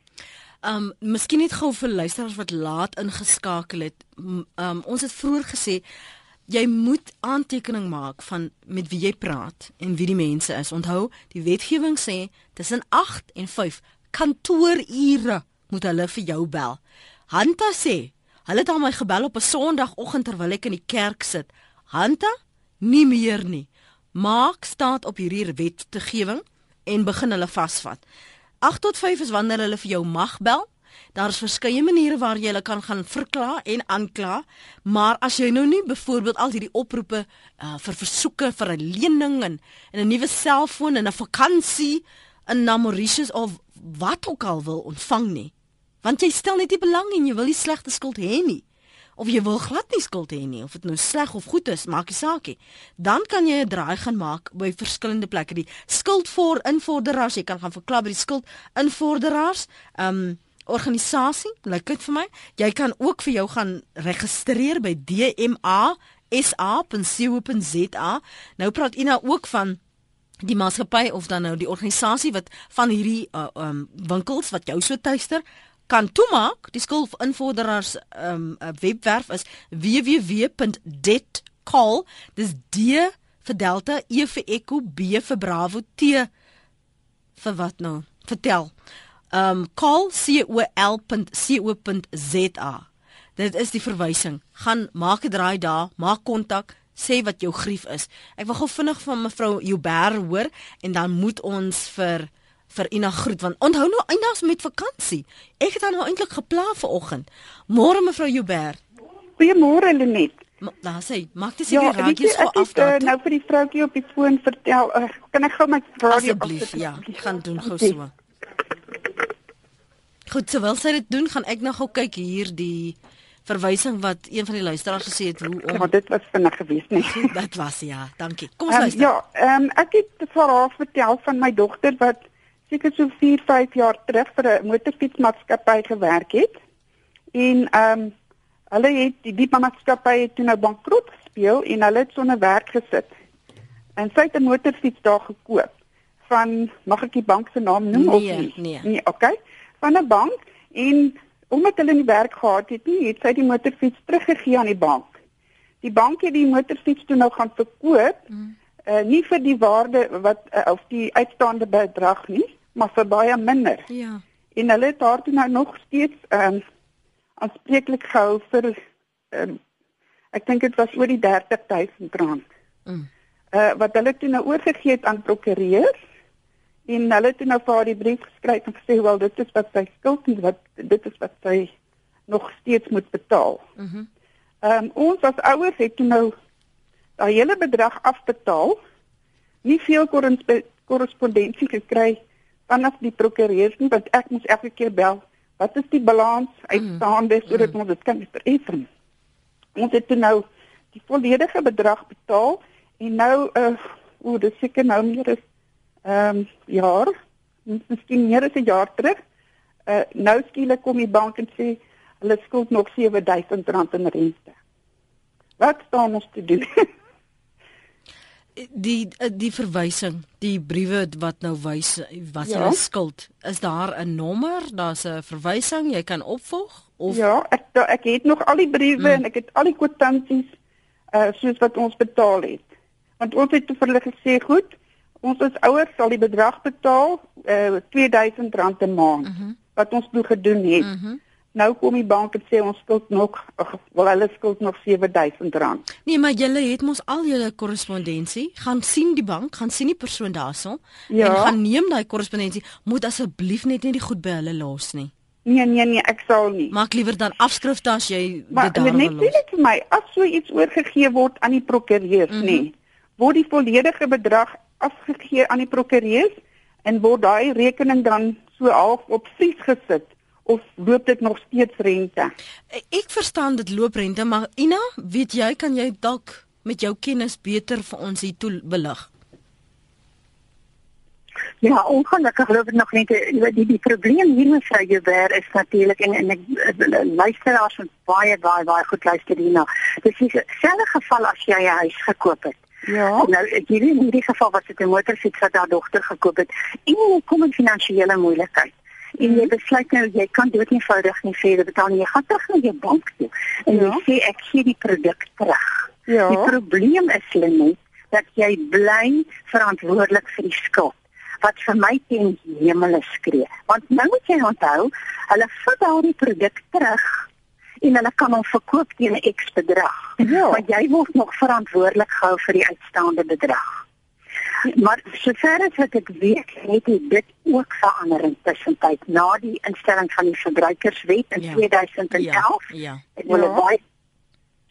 Speaker 1: Um miskien net gou vir luisteraars wat laat ingeskakel het. Um ons het vroeër gesê jy moet aantekening maak van met wie jy praat en wie die mense is. Onthou, die wetgewing sê tussen 8 en 5 kantoorure moet hulle vir jou bel. Hanta sê, hulle het al my gebel op 'n Sondagoggend terwyl ek in die kerk sit. Hanta, nie meer nie. Maak staat op hierdie wetgewing en begin hulle vasvat. 8 tot 5 is wanneer hulle vir jou mag bel. Daar's verskeie maniere waar jy hulle kan gaan verkla en aankla, maar as jy nou nie byvoorbeeld al hierdie oproepe uh, vir versoeke vir 'n lening en 'n nuwe selfoon en 'n vakansie in Mauritius of wat ook al wil ontvang nie, want jy stel net nie belang en jy wil nie slegte skuld hê nie. Of jy wil glad nie skuld hê nie of dit nou sleg of goed is, maak nie saak nie. Dan kan jy 'n draai gaan maak by verskillende plekke. Die skuld vir invorderaars, jy kan gaan verklaar by die skuld invorderaars. Um organisasie, lyk dit vir my. Jy kan ook vir jou gaan registreer by DMA sa.co.za. Nou praat Ina ook van die maatskappy of dan nou die organisasie wat van hierdie uh, um winkels wat jou so tuister kan toemaak. Die skool invorderaars um webwerf is www.detcall. Dis D vir Delta, E vir Echo, B vir Bravo, T vir wat nou? Vertel. Um call c o l.co.za. Dit is die verwysing. Gaan maak 'n draai daar, maak kontak, sê wat jou grief is. Ek wil gou vinnig van mevrou Joubert hoor en dan moet ons vir vir Ina groet want onthou nou eindags met vakansie. Ek het dan nou eintlik geplan vir oggend. Môre mevrou Joubert.
Speaker 5: Goeiemôre Lenet.
Speaker 1: Daar sê, maak dit seker ja, raak jy so af
Speaker 5: dan. Uh, nou vir die vroutjie op die foon vertel, uh, kan ek gou my radio
Speaker 1: asseblief? Ja, ek gaan doen gou so. Goed, terwyl sy dit doen, gaan ek nou gou kyk hier die verwysing wat een van die luisteraars gesê het hoe om
Speaker 5: Ja, dit was vinnig geweest, nee.
Speaker 1: dit was ja, dankie. Kom ons um, luister.
Speaker 5: Ja, ehm um, ek het vir haar vertel van my dogter wat seker so 4, 5 jaar terug vir 'n motorfietsmaatskappy gewerk het. En ehm um, hulle het die die maatskappy het toe nou bankrot gespeel en hulle het sonder werk gesit. En sy het 'n motorfiets daar gekoop van mag ek die bank se naam noem
Speaker 1: nee,
Speaker 5: of nie?
Speaker 1: Nee,
Speaker 5: nee. Okay. Van 'n bank en omdat hulle nie werk gehad het nie, het sy die motorfiets teruggegee aan die bank. Die bank het die motorfiets toe nou gaan verkoop. Mm. Uh, nie vir die waarde wat uh, of die uitstaande bedrag nie, maar vir baie minder.
Speaker 1: Ja.
Speaker 5: En hulle het haar toe nou nog steeds ehm um, aanspreeklik gehou vir ehm um, ek dink dit was oor die 30000 rand. Mm. Uh wat hulle toe nou oorgegee het aan prokureurs en hulle het nou vir haar die brief geskryf en gesê wel dit is wat sy skuld is wat dit is wat sy nog steeds moet betaal. Mhm. Mm ehm um, ons as ouers het toe nou daai hele bedrag afbetaal. Nie veel korrespondensie gekry vanaf die prokureurs nie want ek moes elke keer bel. Wat is die balans uitstaande mm. sodat mm. ons dit kan bereken? Ons het toe nou die volledige bedrag betaal en nou uh o, dis seker nou meer as ehm um, jaar, miskien meer as 'n jaar terug. Uh nou skielik kom die bank en sê hulle skuld nog R7000 in rente. Wat staan ons te doen?
Speaker 1: die die verwysing, die briewe wat nou wys wat hulle ja. skuld, is daar 'n nommer, daar's 'n verwysing, jy kan opvolg of
Speaker 5: Ja, ek ek het nog al die briewe mm. en ek het al die kwitansies uh soos wat ons betaal het. Want ons het vir hulle gesê, goed, Ons as ouers sal die bedrag betaal, uh, R2000 'n maand mhm. -huh. wat ons toe gedoen het. Uh mhm. Nou kom die bank en sê ons skuld nog wel hulle skuld nog R7000.
Speaker 1: Nee, maar julle het mos al julle korrespondensie, gaan sien die bank, gaan sien die persoon daarso ja. en gaan neem daai korrespondensie, moet asseblief net nie die goed by hulle los nie.
Speaker 5: Nee nee nee, ek sal nie.
Speaker 1: Maak liewer dan afskrifte as jy
Speaker 5: dit daar wil. Maar net sê vir my, as so iets oorgegee word aan die prokureur, mm -hmm. nee, word die volledige bedrag afgegee aan die prokureurs en word daai rekening dan so half op vries gesit of loop dit nog steeds rente?
Speaker 1: Ek verstaan dit loop rente, maar Ina, weet jy kan jy dalk met jou kennis beter vir ons hier toe belig?
Speaker 2: Ja, ongelukkig glo ek nog nie die die, die probleem hier met sy gewer is natuurlik en en ek luisteraars moet baie baie baie goed luister hierna. Dis dieselfde geval as jy 'n huis gekoop het.
Speaker 5: Ja.
Speaker 2: Nou ek weet in hierdie geval was dit 'n motorfiets wat haar dogter gekoop het. En kom in finansiële moeilikheid. En jy mhm. besluit nou jy kan dit eenvoudig nie verder betaal nie. Jy gaan terug na jou bank toe en ja. jy sê ek gee die produk terug.
Speaker 5: Ja.
Speaker 2: Die probleem is net dat jy bly verantwoordelik vir die skuld wat vir my teen hemel skree. Want nou moet jy onthou, hulle vat daardie produk terug en hulle kan hom verkoop teen 'n X bedrag. Ja. Maar jy word nog verantwoordelik gehou vir die uitstaande bedrag. Maar sover as wat ek weet, het dit ook verander in tussentyd na die instelling van die verbruikerswet in ja. 2011.
Speaker 1: Ja. ja.
Speaker 2: Ek wil ja. baie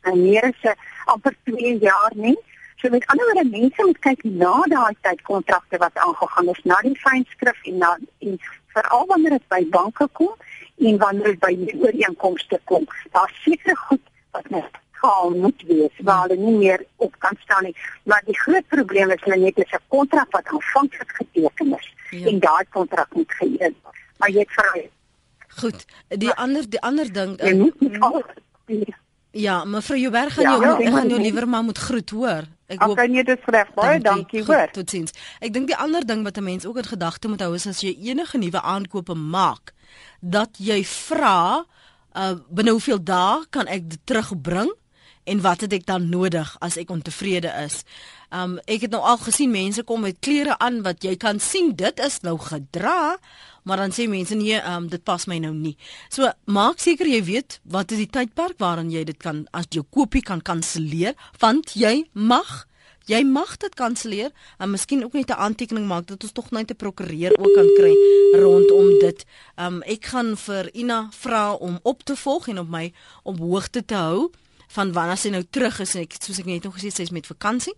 Speaker 2: en meer as amper 2 jaar nie. So met ander woorde, mense moet kyk na daai tydkontrakte wat aangegaan is, na die fynskrif en na en veral wanneer dit by banke kom en wanneer dit by ooreenkomste kom. Daar seker goed wat net kaal moet wees waar hulle nie meer op kan staan nie. Maar die groot probleem is hulle net is 'n kontrak wat aanvanklik geteken is ja. en daai kontrak moet geëer word. Maar jy het vry.
Speaker 1: Goed. Die ander die ander ding
Speaker 2: jy moet nie al
Speaker 1: Ja, mevrou Jouberg gaan ja, jou ek gaan jou liewer maar moet groet hoor.
Speaker 5: Ek hoop kan jy dit reg baie dankie hoor.
Speaker 1: Totsiens. Ek dink die ander ding wat 'n mens ook in gedagte moet hou is as jy enige nuwe aankope maak, dat jy vra uh binne hoeveel dae kan ek dit terugbring? En wat het ek dan nodig as ek ontevrede is? Um ek het nou al gesien mense kom met klere aan wat jy kan sien dit is nou gedra, maar dan sê mense nee, um dit pas my nou nie. So maak seker jy weet wat is die tydperk waarin jy dit kan as jou koopie kan kanselleer, want jy mag Jy mag dit kanselleer en miskien ook net 'n aantekening maak dat ons tog net 'n prokureur ook kan kry rondom dit. Um ek gaan vir Ina vra om op te volg en op my op hoogte te hou van wanneer sy nou terug is en ek soos ek net nog gesê sy is met vakansie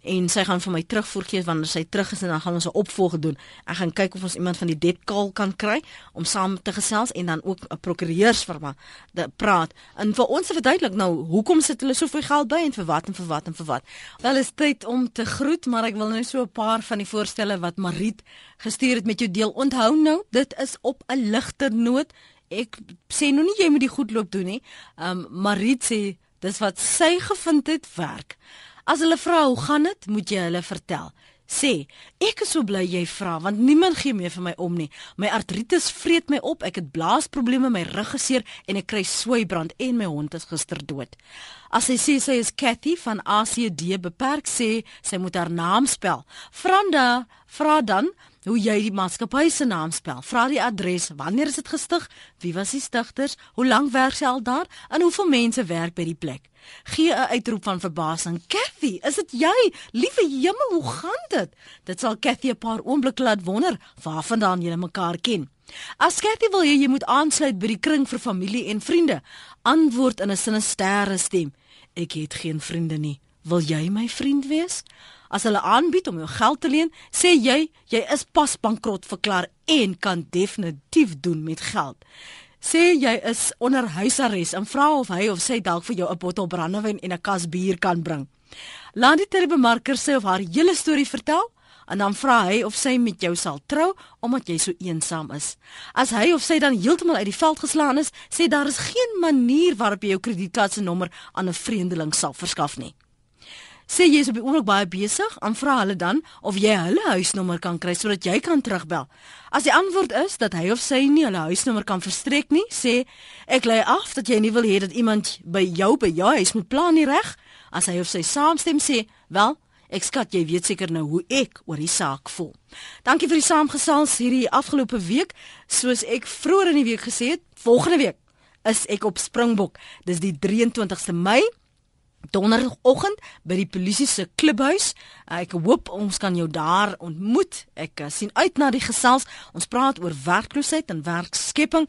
Speaker 1: en sy gaan vir my terugvoer wanneer sy terug is en dan gaan ons 'n opvolg doen. Ek gaan kyk of ons iemand van die debtkal kan kry om saam te gesels en dan ook 'n prokureursfirma te praat. En vir ons verduidelik nou hoekom sit hulle soveel geld by en vir wat en vir wat en vir wat. Wel is tyd om te groet, maar ek wil nou so 'n paar van die voorstelle wat Mariet gestuur het met jou deel. Onthou nou, dit is op 'n ligter noot. Ek sê nou nie jy moet die goed loop doen nie. Ehm um, Mariet sê Dis wat sy gevind het werk. As hulle vra hoe gaan dit, moet jy hulle vertel. Sê, ek is so bly jy vra want niemand gee meer vir my om nie. My artritis vreet my op, ek het blaasprobleme, my rug geseer en ek kry sweybrand en my hond is gister dood. As sy sê sy is Cathy van ACD beperk sê sy moet haar naam spel. Franda, vra dan hoe jy die maatskappy se naam spel. Vra die adres, wanneer is dit gestig? Wie was die stigters? Hoe lank werk sy al daar? En hoeveel mense werk by die plek? Gee 'n uitroep van verbasing. Kathy, is dit jy? Liewe hemel, hoe gaan dit? Dit sal Kathy 'n paar oomblikke laat wonder waarvandaan julle mekaar ken. As Kathy wil hê jy moet aansluit by die kring vir familie en vriende, antwoord in 'n sinistere stem. Ek het geen vriende nie. Wil jy my vriend wees? As hulle aanbied om jou geld te leen, sê jy jy is pas bankrot verklaar en kan definitief doen met geld. Sê jy is onder huisarrest en vra of hy of sy dalk vir jou 'n bottel brandewyn en 'n kas bier kan bring. Laat die telebemarker sê of haar hele storie vertel en dan vra hy of sy met jou sal trou omdat jy so eensaam is. As hy of sy dan heeltemal uit die veld geslaan is, sê daar is geen manier waarop jy jou kredietkaart se nommer aan 'n vreemdeling sal verskaf nie. Sê jy is op die oomblik baie besig, aanvra hulle dan of jy hulle huisnommer kan kry sodat jy kan terugbel. As die antwoord is dat hy of sy nie hulle huisnommer kan verstrek nie, sê ek lê af dat jy nie wil hê dat iemand by jou by jou huis moet plan nie reg. As hy of sy saamstem sê, wel, ek skat jy weet seker nou hoe ek oor die saak voel. Dankie vir die saamgesels hierdie afgelope week. Soos ek vroeër in die week gesê het, volgende week is ek op Springbok. Dis die 23ste Mei donderdagoggend by die polisie se klubhuis. Ek hoop ons kan jou daar ontmoet. Ek uh, sien uit na die gesels. Ons praat oor werkloosheid en werkskepping.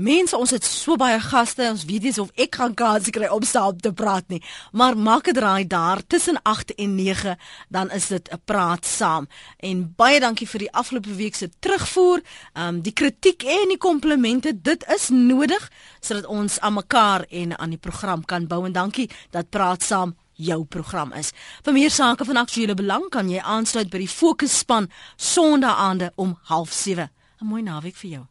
Speaker 1: Mense, ons het so baie gaste, ons weet nie of ek gaan kans kry om saam te praat nie. Maar maak dit raai daar tussen 8 en 9, dan is dit 'n praat saam. En baie dankie vir die afgelope week se terugvoer, ehm um, die kritiek en die komplimente. Dit is nodig sodat ons aan mekaar en aan die program kan bou en dankie dat praat saam jou program is. Vir meer sake van aktuele belang kan jy aansluit by die Fokusspan Sondae aande om 07:30. 'n Mooi naweek vir jou.